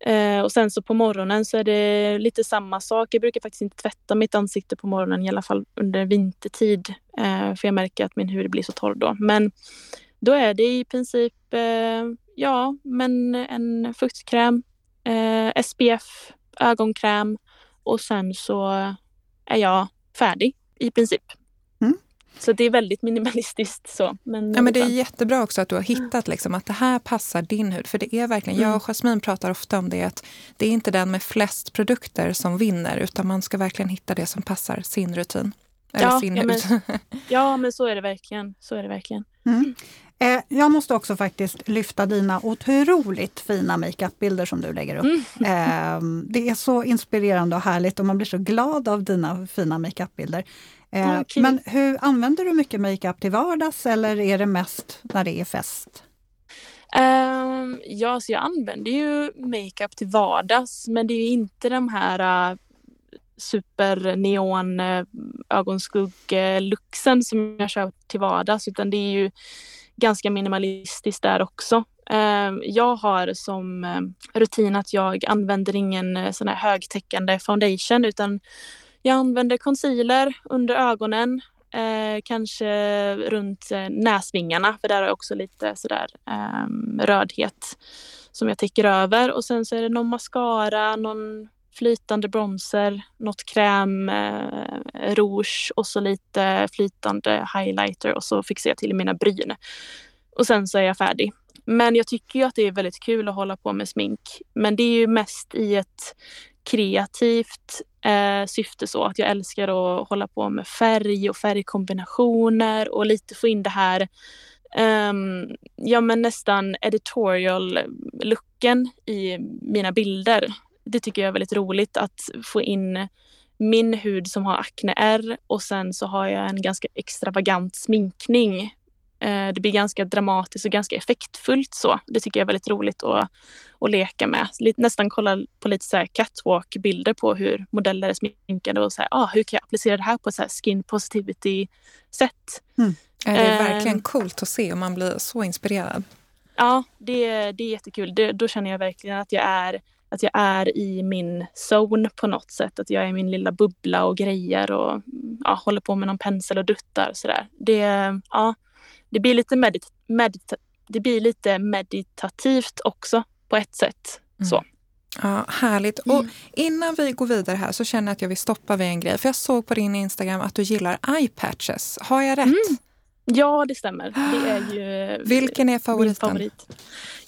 Eh, och sen så på morgonen så är det lite samma sak. Jag brukar faktiskt inte tvätta mitt ansikte på morgonen, i alla fall under vintertid. Eh, för jag märker att min hud blir så torr då. Men då är det i princip eh, ja, men en fuktkräm, eh, SPF, ögonkräm och sen så är jag färdig i princip. Mm. Så det är väldigt minimalistiskt. så. Men, ja, men det är jättebra också att du har hittat liksom, att det här passar din hud. För det är verkligen, mm. jag och Jasmine pratar ofta om det, att det är inte den med flest produkter som vinner, utan man ska verkligen hitta det som passar sin rutin. Eller ja, sin ja, hud. Men, ja, men så är det verkligen. Så är det verkligen. Mm. Eh, jag måste också faktiskt lyfta dina otroligt fina makeupbilder som du lägger upp. Mm. Eh, det är så inspirerande och härligt och man blir så glad av dina fina makeupbilder. Eh, okay. Men hur använder du mycket makeup till vardags eller är det mest när det är fest? Um, ja, så jag använder ju makeup till vardags men det är inte de här uh, super neon uh, ögonskugg-luxen som jag kör till vardags utan det är ju ganska minimalistiskt där också. Ehm, jag har som rutin att jag använder ingen sån här högtäckande foundation utan jag använder concealer under ögonen, eh, kanske runt eh, näsvingarna för där har jag också lite sådär eh, rödhet som jag täcker över och sen så är det någon mascara, någon flytande bronzer, något kräm, eh, rouge och så lite flytande highlighter och så fixar jag till mina bryn. Och sen så är jag färdig. Men jag tycker ju att det är väldigt kul att hålla på med smink. Men det är ju mest i ett kreativt eh, syfte så att jag älskar att hålla på med färg och färgkombinationer och lite få in det här um, ja men nästan editorial looken i mina bilder det tycker jag är väldigt roligt att få in min hud som har akneärr och sen så har jag en ganska extravagant sminkning. Eh, det blir ganska dramatiskt och ganska effektfullt så. Det tycker jag är väldigt roligt att, att leka med. Nästan kolla på lite så catwalk-bilder på hur modeller är sminkade och så här, ah, hur kan jag applicera det här på ett så skin positivity-sätt. Mm. Det är verkligen coolt att se och man blir så inspirerad. Ja, det, det är jättekul. Det, då känner jag verkligen att jag är att jag är i min zone på något sätt. Att jag är i min lilla bubbla och grejer och ja, håller på med någon pensel och duttar och sådär. Det, ja, det, blir lite medit medita det blir lite meditativt också på ett sätt. Mm. Så. Ja, Härligt. Mm. Och innan vi går vidare här så känner jag att jag vill stoppa vid en grej. För jag såg på din Instagram att du gillar eye patches. Har jag rätt? Mm. Ja, det stämmer. Det är ju Vilken är favoriten? Favorit.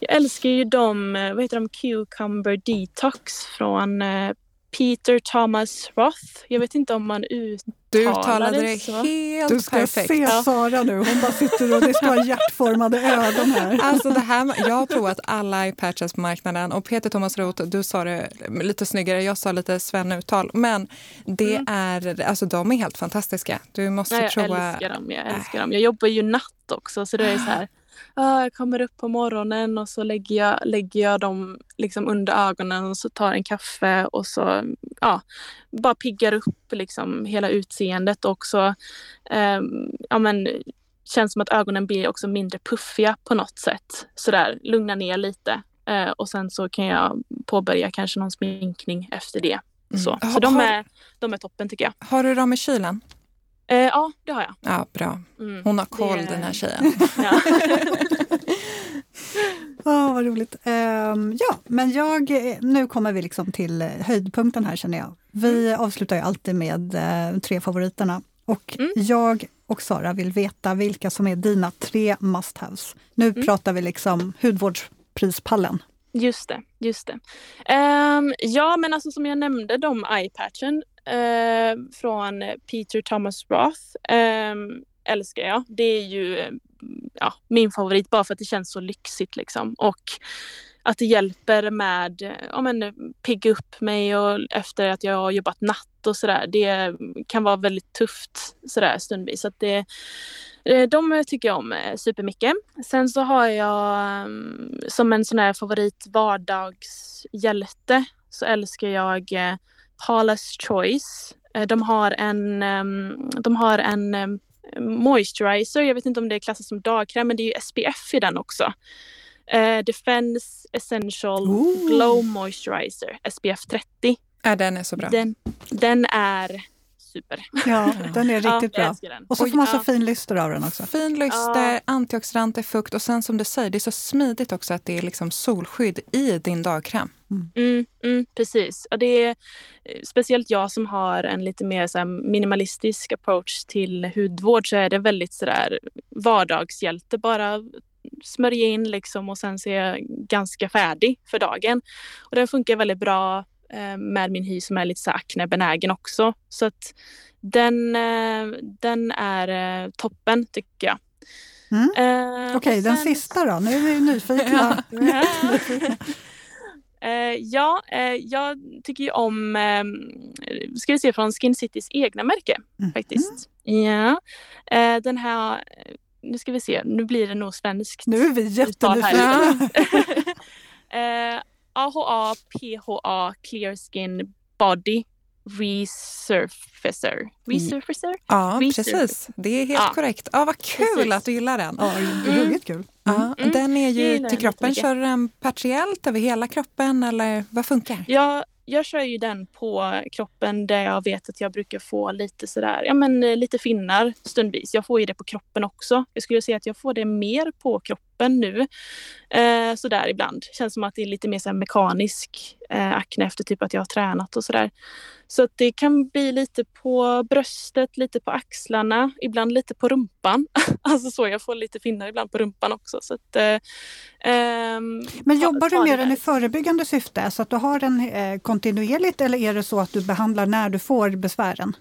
Jag älskar ju de, eh, vad heter de, Cucumber Detox från eh, Peter Thomas Roth. Jag vet inte om man uttalar Du uttalade det så. helt Du ska perfekt. se Sara nu. Hon bara sitter och det står hjärtformade ögon här. Alltså det här. Jag har provat alla iPatches på marknaden och Peter Thomas Roth, du sa det lite snyggare, jag sa lite Sven-uttal. Men det mm. är, alltså de är helt fantastiska. Du måste ja, jag prova. Jag älskar dem. Jag älskar dem. Jag jobbar ju natt också så det är så här ah, jag kommer upp på morgonen och så lägger jag, lägger jag dem liksom under ögonen och så tar en kaffe och så ja, bara piggar upp liksom hela utseendet och så eh, ja, men, känns som att ögonen blir också mindre puffiga på något sätt. Sådär, lugna ner lite. Eh, och sen så kan jag påbörja kanske någon sminkning efter det. Mm. Så, så de, är, de är toppen tycker jag. Har du dem i kylen? Eh, ja, det har jag. Ja, bra. Mm. Hon har koll det... den här tjejen. ja. oh, vad roligt. Um, ja, men jag, nu kommer vi liksom till höjdpunkten här känner jag. Vi mm. avslutar ju alltid med uh, tre favoriterna. Och mm. jag och Sara vill veta vilka som är dina tre must-haves. Nu mm. pratar vi liksom hudvårdsprispallen. Just det, just det. Um, ja, men alltså som jag nämnde, de eye-patchen eh, Eh, från Peter Thomas Roth eh, älskar jag. Det är ju ja, min favorit bara för att det känns så lyxigt liksom. Och att det hjälper med ja, men, pigga upp mig och efter att jag har jobbat natt och sådär. Det kan vara väldigt tufft sådär stundvis. Så att det, eh, de tycker jag om eh, supermycket. Sen så har jag ehm, som en sån här favorit vardagshjälte så älskar jag eh, Paula's Choice. Eh, de har en, ehm, de har en ehm, moisturizer, jag vet inte om det klassas som dagkräm men det är ju SPF i den också. Eh, Defense Essential Ooh. Glow Moisturizer SPF 30. Ja, den är så bra. Den, den är super. Ja, den är riktigt ja, bra. den. Och så får man så ja. fin lyster av den också. Fin lyster, antioxidanter, fukt och sen som du säger, det är så smidigt också att det är liksom solskydd i din dagkräm. Mm, mm, precis. Ja, det är eh, speciellt jag som har en lite mer så här, minimalistisk approach till hudvård så är det väldigt sådär vardagshjälte. Bara smörja in liksom och sen jag ganska färdig för dagen. Och den funkar väldigt bra med min hy som är lite så aknebenägen också. Så att den, eh, den är eh, toppen tycker jag. Mm. Eh, Okej, och den sista då? Nu är vi nyfikna. Eh, ja, eh, jag tycker ju om, eh, ska vi se från Skin Citys egna märke Mhm. faktiskt. Ja, eh, den här, eh, nu ska vi se, nu blir det nog svenskt. Nu är vi jättenyfikna. AHA PHA Clear Skin Body Resurfacer. Resurfacer? Ja, Research. precis. Det är helt Ja. korrekt. Ja, vad kul Precis. att du gillar den. Ja, ruggigt kul. Ja, Mm. Den är ju till kroppen. Kör du den partiellt över hela kroppen eller vad funkar? Jag, jag kör ju den på kroppen där jag vet att jag brukar få lite sådär, ja men eh, lite finnar stundvis. Jag får ju det på kroppen också. Jag skulle säga att jag får det mer på kroppen nu. Eh, sådär ibland. Känns som att det är lite mer så mekanisk eh, akne efter typ att jag har tränat och sådär. Så att det kan bli lite på bröstet, lite på axlarna, ibland lite på rumpan. alltså så, jag får lite finnar ibland på rumpan också. Så att, eh, ehm, Men jobbar du med den i förebyggande syfte, så att du har den eh, kontinuerligt eller är det så att du behandlar när du får besvären?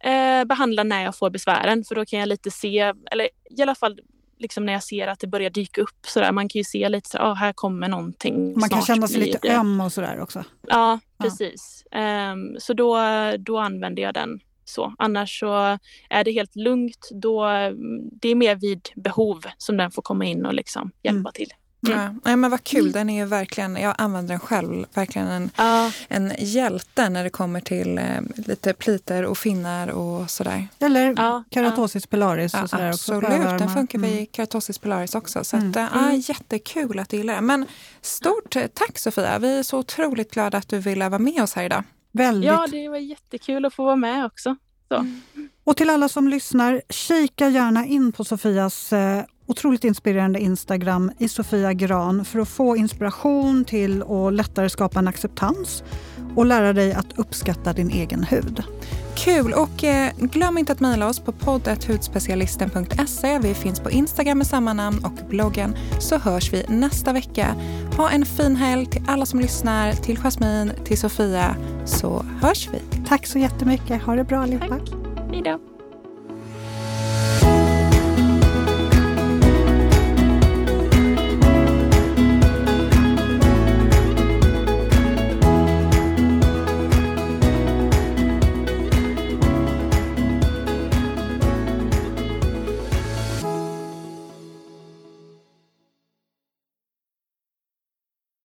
eh, behandla när jag får besvären för då kan jag lite se, eller i alla fall liksom när jag ser att det börjar dyka upp sådär. Man kan ju se lite så ah, här kommer någonting Man kan känna sig lite öm och sådär också. Ja, Ja. precis. Ehm, så då, då använder jag den så. Annars så är det helt lugnt. Då, det är mer vid behov som den får komma in och liksom hjälpa Mm. till. Mm. Ja. Men vad kul, den är ju verkligen, jag använder den själv, verkligen en, Ja, en hjälte när det kommer till eh, lite pliter och finnar och sådär. Eller Ja, keratosis pilaris Ja, och sådär absolut, den funkar Mm. vid keratosis pilaris också. Så Mm. att, eh, ja, jättekul att du gillar den. Men stort eh, tack Sofia, vi är så otroligt glada att du ville vara med oss här idag. Väldigt. ja, det var jättekul att få vara med också. Så. Och till alla som lyssnar, kika gärna in på Sofias eh, otroligt inspirerande Instagram i Sofia Gran för att få inspiration till att lättare skapa en acceptans och lära dig att uppskatta din egen hud. Kul! Och eh, glöm inte att mejla oss på poddet.hudspecialisten.se. Vi finns på Instagram med samma namn och bloggen. Så hörs vi nästa vecka. Ha en fin helg till alla som lyssnar, till Jasmine, till Sofia. Så hörs vi. Tack så jättemycket. Ha det bra allihopa. Tack. Hej då.